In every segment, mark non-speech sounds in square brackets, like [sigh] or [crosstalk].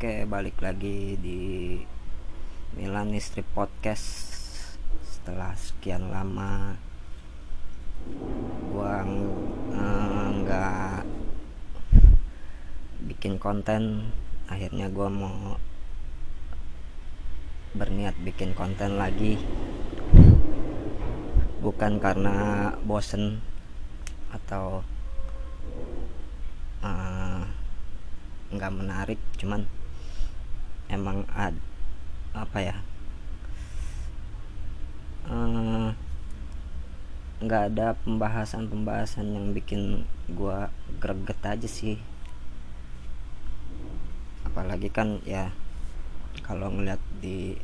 Oke, balik lagi di Milan Strip Podcast. Setelah sekian lama gua eh, nggak bikin konten. Akhirnya gua mau berniat bikin konten lagi. Bukan karena bosen atau eh, nggak menarik cuman emang ad apa ya eh, nggak ada pembahasan-pembahasan yang bikin gua greget aja sih. Apalagi kan ya kalau ngeliat di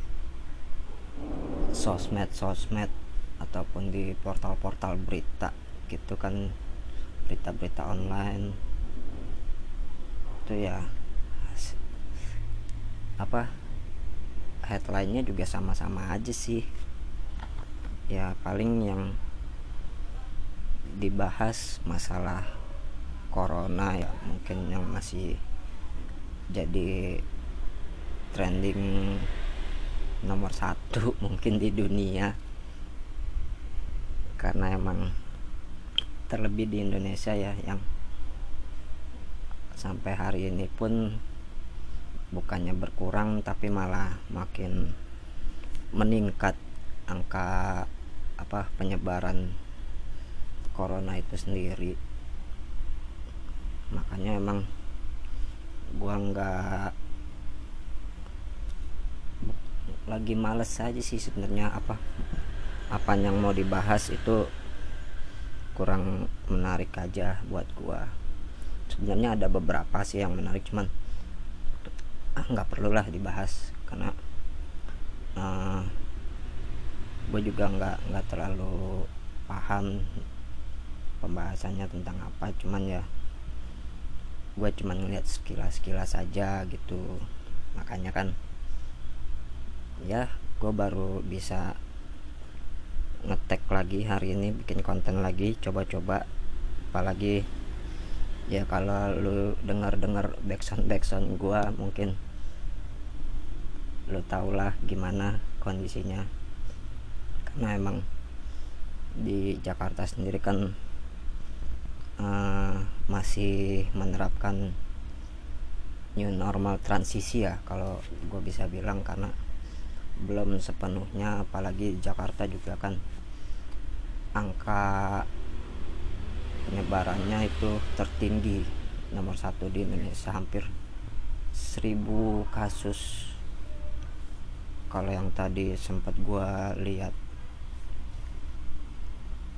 sosmed sosmed ataupun di portal-portal berita gitu kan berita-berita online itu ya apa headline-nya juga sama-sama aja sih. Ya paling yang dibahas masalah corona ya mungkin yang masih jadi trending nomor satu [laughs] mungkin di dunia. Karena emang terlebih di Indonesia ya yang sampai hari ini pun bukannya berkurang tapi malah makin meningkat angka apa penyebaran corona itu sendiri. Makanya emang gua nggak lagi males aja sih sebenarnya apa apa yang mau dibahas itu kurang menarik aja buat gua. Sebenarnya ada beberapa sih yang menarik cuman nggak perlulah dibahas karena uh, gue juga nggak nggak terlalu paham pembahasannya tentang apa. Cuman ya gue cuman ngeliat sekilas sekilas saja gitu. Makanya kan ya gue baru bisa ngetek lagi hari ini bikin konten lagi coba-coba. Apalagi ya kalau lu dengar-dengar backsound backsound gua mungkin lu tau lah gimana kondisinya. Karena emang di Jakarta sendiri kan uh, masih menerapkan new normal transisi ya kalau gue bisa bilang karena belum sepenuhnya apalagi Jakarta juga kan angka penyebarannya itu tertinggi nomor satu di Indonesia hampir seribu kasus kalau yang tadi sempat gua lihat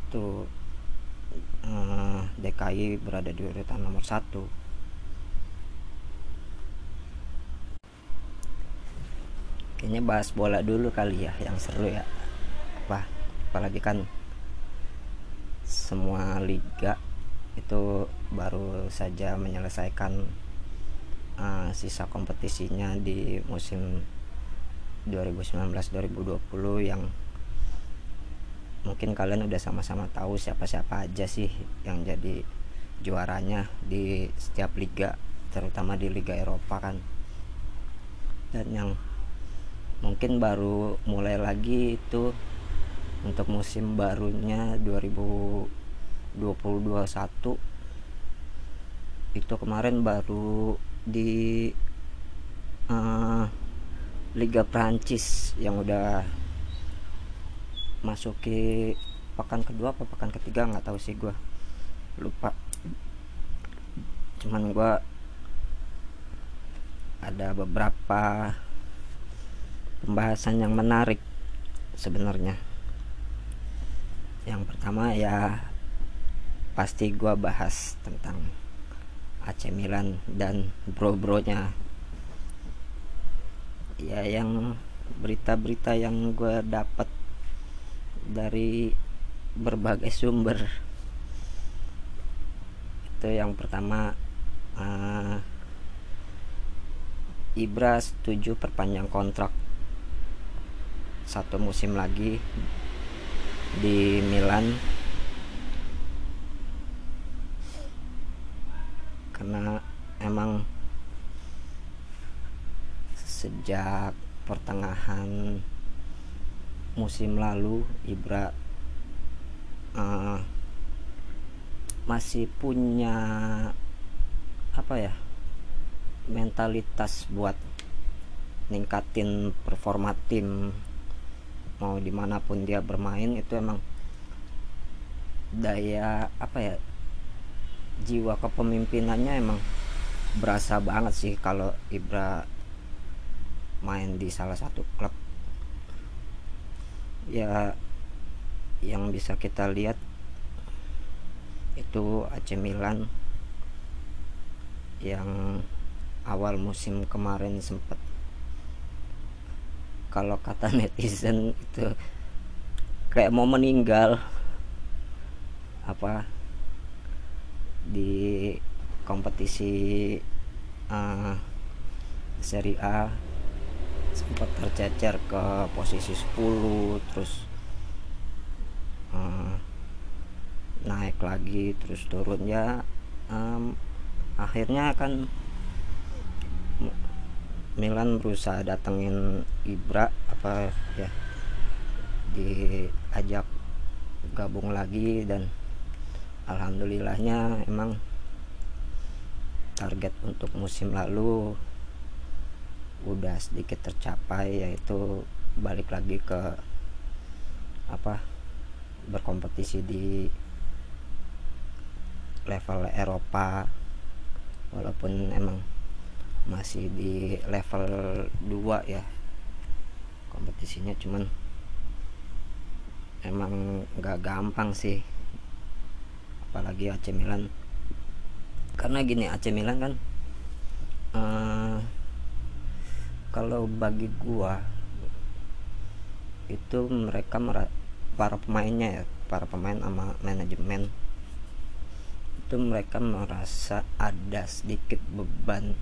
tuh eh, DKI berada di urutan nomor satu. Kayaknya bahas bola dulu kali ya yang seru ya. Apa? Apalagi kan semua liga itu baru saja menyelesaikan uh, sisa kompetisinya di musim 2019-2020 yang mungkin kalian udah sama-sama tahu siapa-siapa aja sih yang jadi juaranya di setiap liga terutama di Liga Eropa kan. Dan yang mungkin baru mulai lagi itu untuk musim barunya 2020-21 itu kemarin baru di uh, Liga Prancis yang udah masuki pekan kedua apa pekan ketiga nggak tahu sih gue lupa. Cuman gue ada beberapa pembahasan yang menarik sebenarnya. Yang pertama ya pasti gua bahas tentang AC Milan dan bro-bronya ya yang berita-berita yang gue dapat dari berbagai sumber. Itu yang pertama uh, Ibra setuju perpanjang kontrak satu musim lagi di Milan. Karena emang sejak pertengahan musim lalu Ibra uh, masih punya apa ya mentalitas buat ningkatin performa tim. Mau di mana pun dia bermain itu emang daya apa ya jiwa kepemimpinannya emang berasa banget sih kalau Ibra main di salah satu klub. Ya yang bisa kita lihat itu AC Milan yang awal musim kemarin sempat kalau kata [laughs] netizen itu kayak mau meninggal. Apa? Di kompetisi uh, Serie A sempat tercecer ke posisi 10 terus uh, naik lagi terus turun. Ya um, akhirnya kan Milan berusaha datengin Ibra apa ya diajak gabung lagi dan alhamdulillahnya emang target untuk musim lalu udah sedikit tercapai yaitu balik lagi ke apa berkompetisi di level Eropa. Walaupun emang masih di level 2 ya kompetisinya cuman emang nggak gampang sih. Apalagi AC Milan. Karena gini AC Milan kan uh, kalau bagi gua itu mereka para pemainnya ya para pemain sama manajemen. Itu mereka merasa ada sedikit beban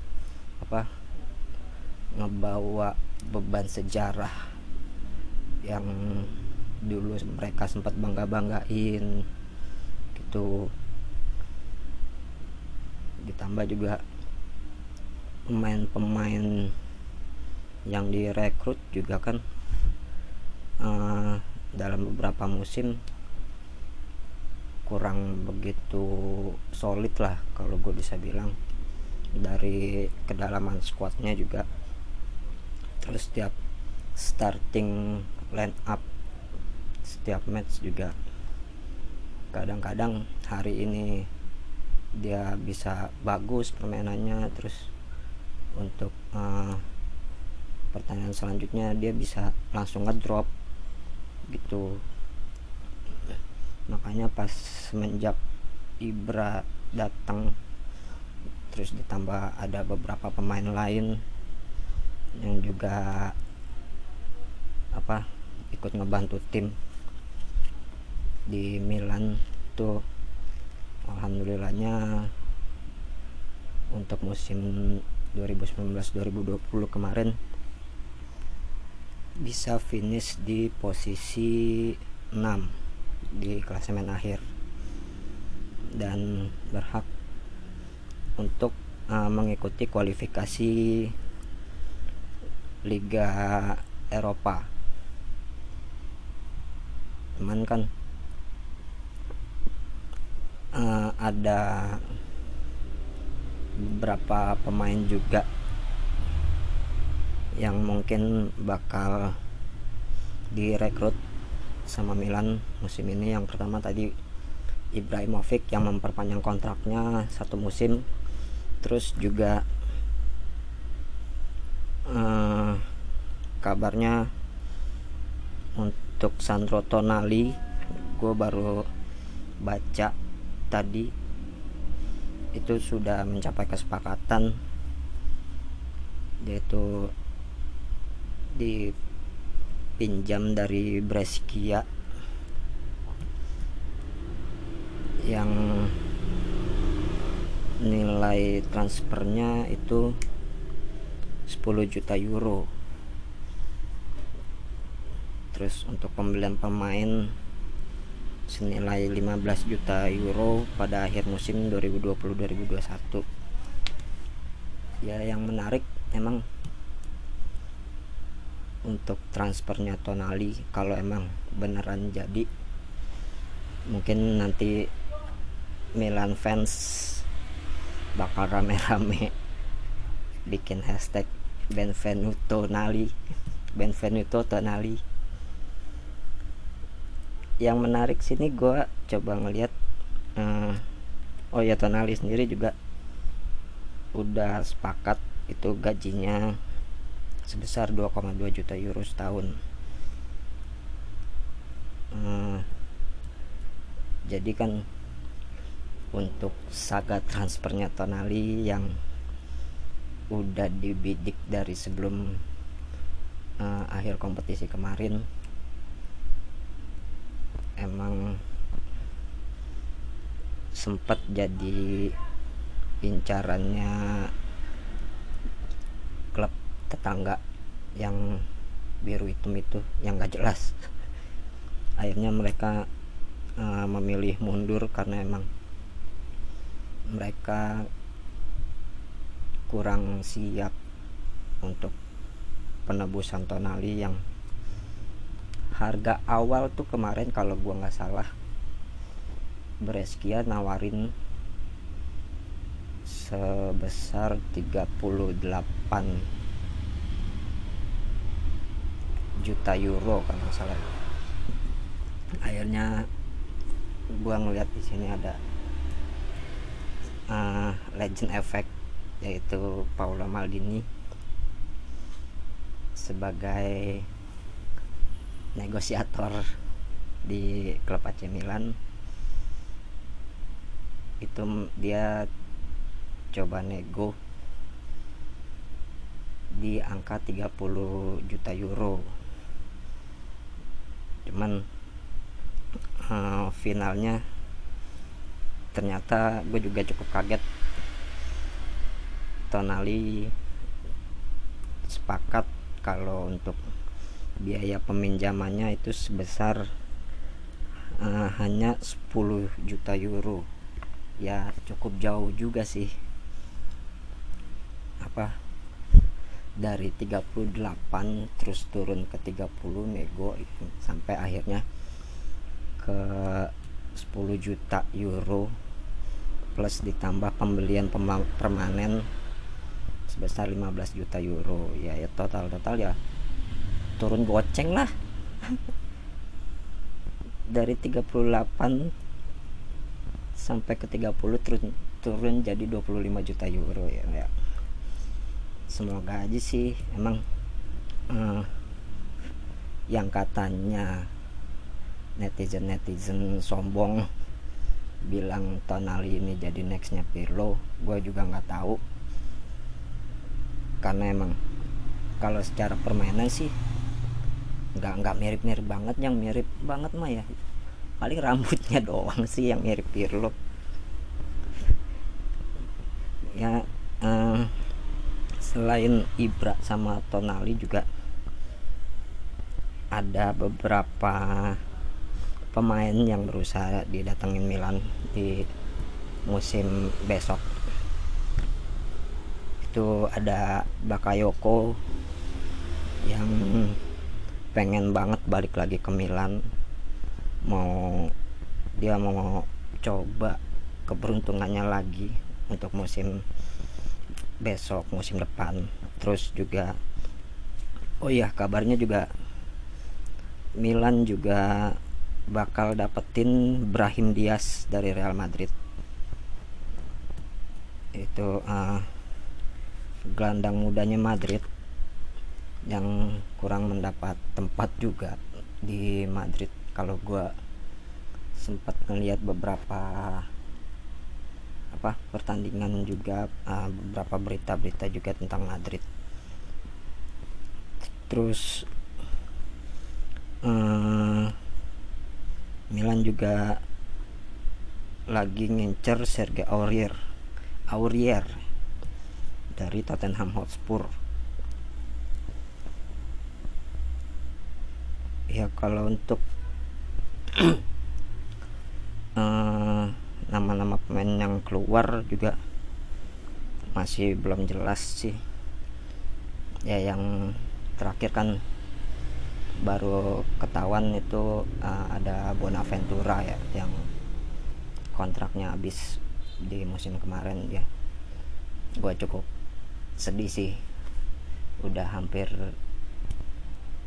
apa ngebawa beban sejarah yang dulu mereka sempat bangga banggain gitu. Ditambah juga pemain-pemain yang direkrut juga kan uh, dalam beberapa musim kurang begitu solid lah kalau gue bisa bilang. Dari kedalaman squadnya juga. Terus setiap starting line up setiap match juga. Kadang-kadang hari ini dia bisa bagus permainannya terus untuk uh, pertanyaan selanjutnya dia bisa langsung ngedrop gitu. Makanya pas semenjak Ibra datang terus ditambah ada beberapa pemain lain yang juga apa ikut ngebantu tim di Milan tuh alhamdulillahnya untuk musim 2019-2020 kemarin bisa finish di posisi 6 di klasemen akhir dan berhak untuk uh, mengikuti kualifikasi Liga Eropa. Cuman kan uh, ada beberapa pemain juga yang mungkin bakal direkrut sama Milan musim ini. Yang pertama tadi Ibrahimovic yang memperpanjang kontraknya satu musim. Terus juga uh, kabarnya untuk Sandro Tonali gue baru baca tadi itu sudah mencapai kesepakatan yaitu dipinjam dari Brescia. Yang nilai transfernya itu 10 juta euro. Terus untuk pembelian pemain senilai 15 juta euro pada akhir musim 2020-2021 ya yang menarik emang untuk transfernya Tonali kalau emang beneran jadi. Mungkin nanti Milan fans bakal rame-rame [laughs] bikin hashtag Benvenuto Nali. Benvenuto Tonali. Yang menarik sini gue coba ngeliat uh, oh ya Tonali sendiri juga udah sepakat itu gajinya sebesar 2,2 juta euro setahun. Hmm, jadi kan untuk saga transfernya Tonali yang udah dibidik dari sebelum uh, akhir kompetisi kemarin emang sempat jadi incarannya tetangga yang biru hitam itu yang gak jelas. [laughs] Akhirnya mereka uh, memilih mundur karena emang mereka kurang siap untuk penebusan tonali yang harga awal tuh kemarin kalau gua nggak salah Brescia nawarin sebesar 38 juta euro kalau salah. Akhirnya gua ngeliat di sini ada uh, legend effect yaitu Paolo Maldini sebagai negosiator di klub AC Milan. Itu dia coba nego di angka 30 juta euro cuman uh, finalnya ternyata gue juga cukup kaget. Tonali sepakat kalau untuk biaya peminjamannya itu sebesar uh, hanya 10 juta euro. Ya cukup jauh juga sih. Apa dari 38 terus turun ke 30 nego itu. Sampai akhirnya ke 10 juta euro plus ditambah pembelian permanen sebesar 15 juta euro. Ya, ya total total ya turun goceng lah. [laughs] Dari 38 sampai ke 30 turun turun jadi 25 juta euro ya, ya semoga aja sih emang uh, yang katanya netizen netizen sombong bilang Tonali ini jadi nextnya Pirlo gue juga nggak tahu. Karena emang kalau secara permainan sih nggak nggak mirip mirip banget. Yang mirip banget mah ya paling rambutnya [laughs] doang sih yang mirip Pirlo. Ya uh, selain Ibra sama Tonali juga ada beberapa pemain yang berusaha didatengin Milan di musim besok. Itu ada Bakayoko yang pengen banget balik lagi ke Milan. Mau dia mau coba keberuntungannya lagi untuk musim besok musim depan. Terus juga oh iya kabarnya juga Milan juga bakal dapetin Brahim Diaz dari Real Madrid. Itu uh, gelandang mudanya Madrid yang kurang mendapat tempat juga di Madrid. Kalau gue sempat ngelihat beberapa apa pertandingan juga uh, beberapa berita-berita juga tentang Madrid. Terus uh, Milan juga lagi ngincer Sergei Aurier Aurier dari Tottenham Hotspur. Ya kalau untuk uh, [clears throat] nama-nama pemain yang keluar juga masih belum jelas sih. Ya yang terakhir kan baru ketahuan itu uh, ada Bonaventura ya yang kontraknya habis di musim kemarin ya. Gue cukup sedih sih. Udah hampir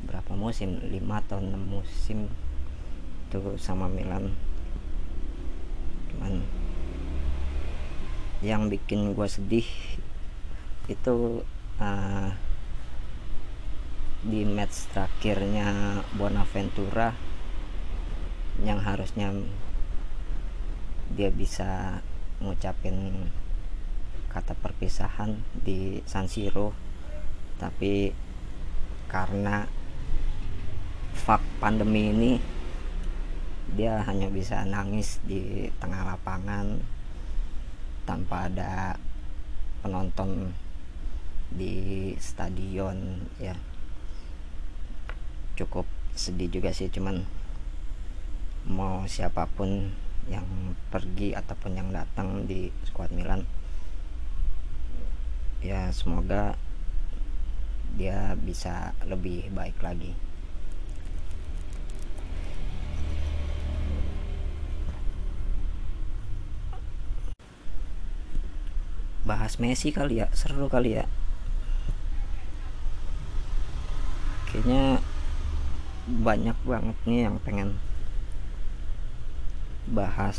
berapa musim? 5 atau 6 musim tuh sama Milan cuman yang bikin gue sedih itu uh, di match terakhirnya Bonaventura yang harusnya dia bisa ngucapin kata perpisahan di San Siro. Tapi karena fak pandemi ini dia hanya bisa nangis di tengah lapangan tanpa ada penonton di stadion ya. Cukup sedih juga sih cuman mau siapa pun yang pergi ataupun yang datang di skuad Milan ya semoga dia bisa lebih baik lagi bahas Messi kali ya seru kali ya. Kayaknya banyak banget nih yang pengen bahas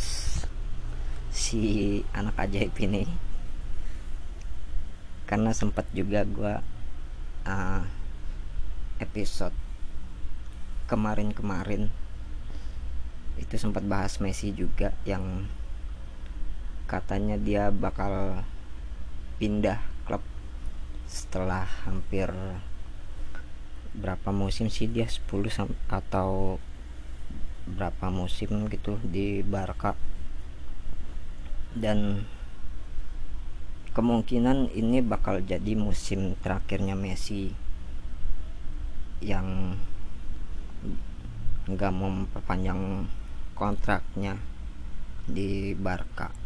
si anak ajaib ini. Karena sempat juga gue uh, episode kemarin-kemarin itu sempat bahas Messi juga yang katanya dia bakal pindah klub. Setelah hampir berapa musim sih dia? 10 atau berapa musim gitu di Barca. Dan kemungkinan ini bakal jadi musim terakhirnya Messi yang nggak memperpanjang kontraknya di Barca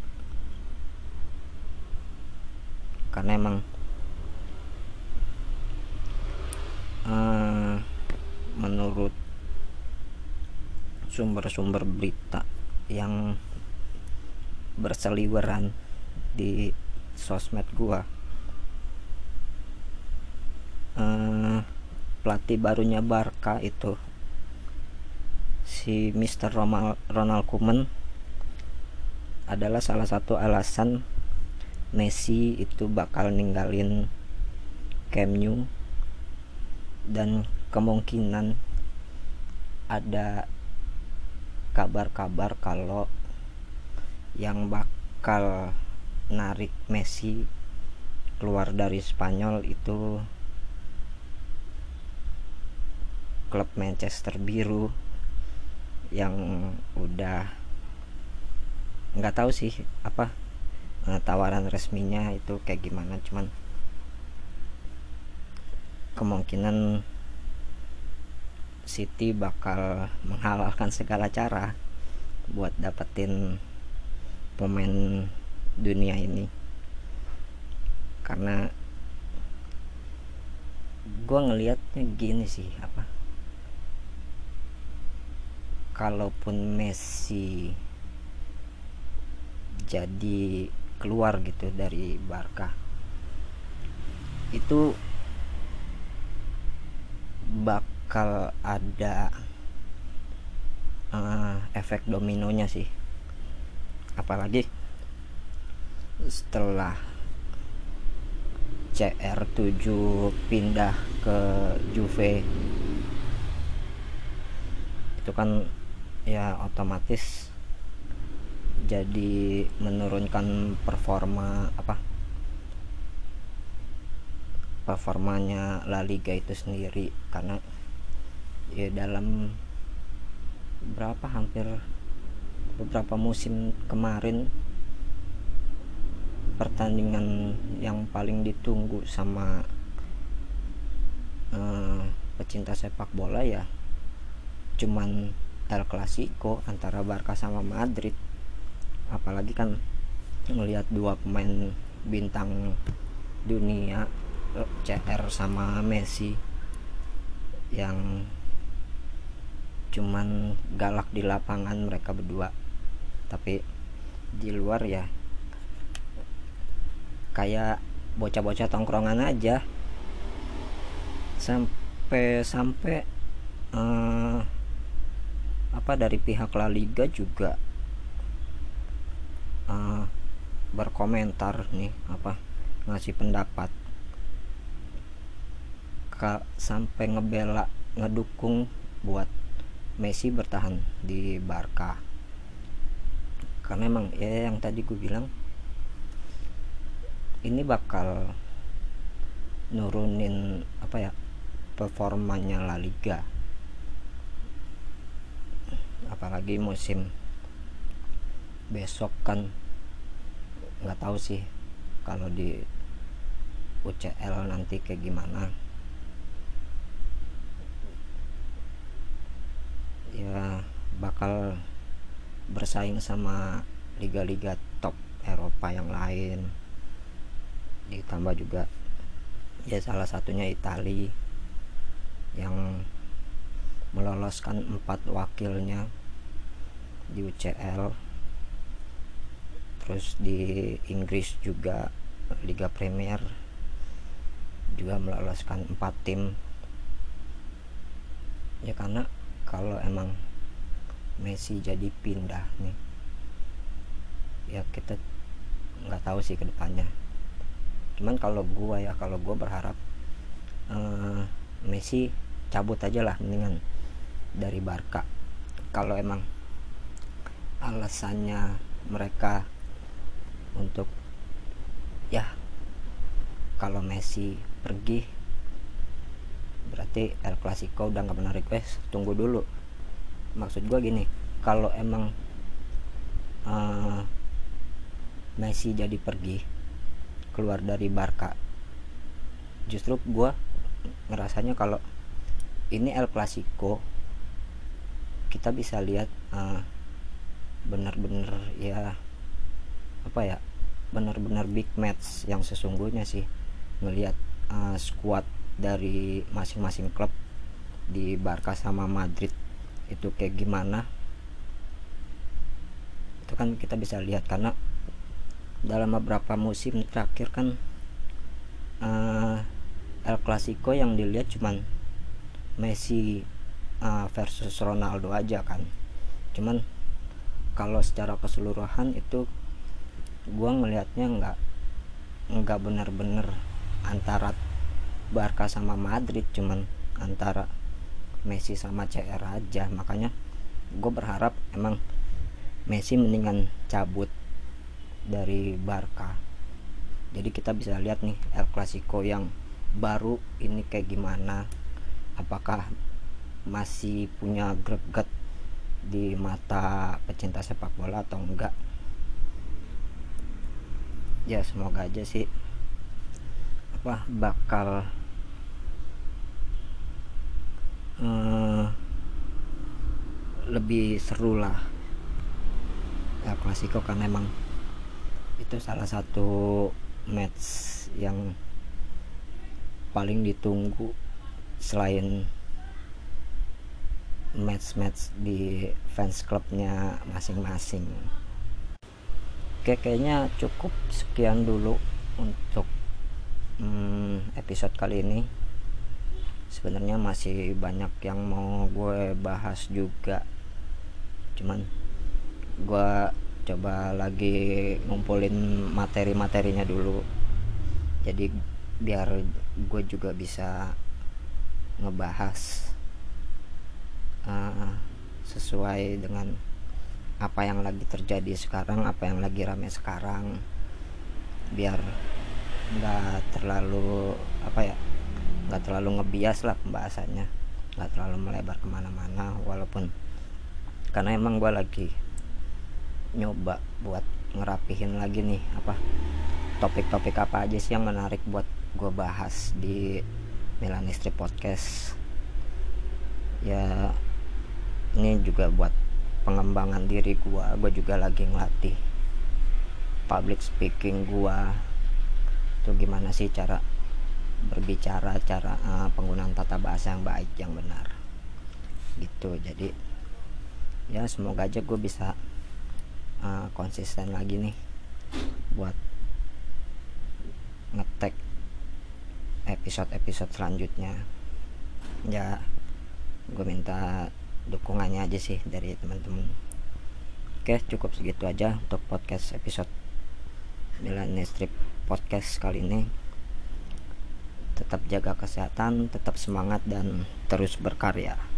karena emang uh, menurut sumber-sumber berita yang berseliweran di sosmed gua uh, pelatih barunya Barca itu si Mr. Ronald Koeman adalah salah satu alasan Messi itu bakal ninggalin Camp Nou dan kemungkinan ada kabar-kabar kalau yang bakal narik Messi keluar dari Spanyol itu klub Manchester biru yang udah nggak tahu sih apa uh, tawaran resminya itu kayak gimana cuman kemungkinan City bakal menghalalkan segala cara buat dapetin pemain dunia ini. Karena gue ngelihatnya gini sih apa? Kalaupun Messi jadi keluar gitu dari Barca itu bakal ada uh, efek dominonya sih. Apalagi setelah CR7 pindah ke Juve itu kan ya otomatis jadi menurunkan performa apa performanya La Liga itu sendiri. Karena ya dalam berapa hampir beberapa musim kemarin pertandingan yang paling ditunggu sama uh, pecinta sepak bola ya cuman El Clasico antara Barca sama Madrid apalagi kan melihat dua pemain bintang dunia CR sama Messi yang cuman galak di lapangan mereka berdua. Tapi di luar ya kayak bocah-bocah tongkrongan aja. Sampai sampai uh, apa dari pihak La Liga juga uh, berkomentar nih apa ngasih pendapat. Ka, sampai ngebela ngedukung buat Messi bertahan di Barca. Karena emang ya yang tadi gue bilang ini bakal nurunin apa ya performanya La Liga. Apalagi musim besok kan nggak tahu sih kalau di UCL nanti kayak gimana. Ya bakal bersaing sama liga-liga top Eropa yang lain. Ditambah juga ya salah satunya Italia yang meloloskan empat wakilnya di UCL terus di Inggris juga Liga Premier juga meloloskan empat tim. Ya karena kalau emang Messi jadi pindah nih ya kita nggak tahu sih ke depannya cuman kalau gua ya kalau gua berharap uh, Messi cabut aja lah mendingan dari Barca. Kalau emang alasannya mereka untuk ya kalau Messi pergi berarti El Clasico udah nggak menarik. Wes tunggu dulu. Maksud gue gini kalau emang uh, Messi jadi pergi keluar dari Barca justru gue ngerasanya kalau ini El Clasico kita bisa lihat uh, benar-benar ya apa ya benar-benar big match yang sesungguhnya sih melihat uh, squad dari masing-masing klub di Barca sama Madrid itu kayak gimana. Itu kan kita bisa lihat karena dalam beberapa musim terakhir kan uh, El Clasico yang dilihat cuman Messi uh, versus Ronaldo aja kan. Cuman kalau secara keseluruhan itu gua ngelihatnya nggak nggak benar-benar antara Barca sama Madrid cuman antara Messi sama CR aja. Makanya gue berharap emang Messi mendingan cabut dari Barca. Jadi kita bisa lihat nih El Clasico yang baru ini kayak gimana. Apakah masih punya greget di mata pecinta sepak bola atau enggak ya semoga aja sih apa bakal uh, lebih seru lah. Ya klasiko karena emang itu salah satu match yang paling ditunggu selain match-match di fans clubnya masing-masing oke kayaknya cukup sekian dulu untuk hmm, episode kali ini. Sebenarnya masih banyak yang mau gue bahas juga. Cuman gue coba lagi ngumpulin materi-materinya dulu. Jadi biar gue juga bisa ngebahas uh, sesuai dengan apa yang lagi terjadi sekarang apa yang lagi rame sekarang. Biar nggak terlalu apa ya nggak terlalu ngebias lah pembahasannya. Nggak terlalu melebar ke mana-mana walaupun karena emang gue lagi nyoba buat ngerapihin lagi nih apa topik-topik apa aja sih yang menarik buat gue bahas di Milanistri Podcast. Ya ini juga buat pengembangan diri gue gue juga lagi ngelatih public speaking gue itu gimana sih cara berbicara cara uh, penggunaan tata bahasa yang baik yang benar. Gitu. Jadi ya semoga aja gue bisa uh, konsisten lagi nih buat ngetek episode-episode selanjutnya. Ya gue minta dukungannya aja sih dari teman-teman. Oke cukup segitu aja untuk podcast episode Millennial Strip podcast kali ini. Tetap jaga kesehatan tetap semangat dan terus berkarya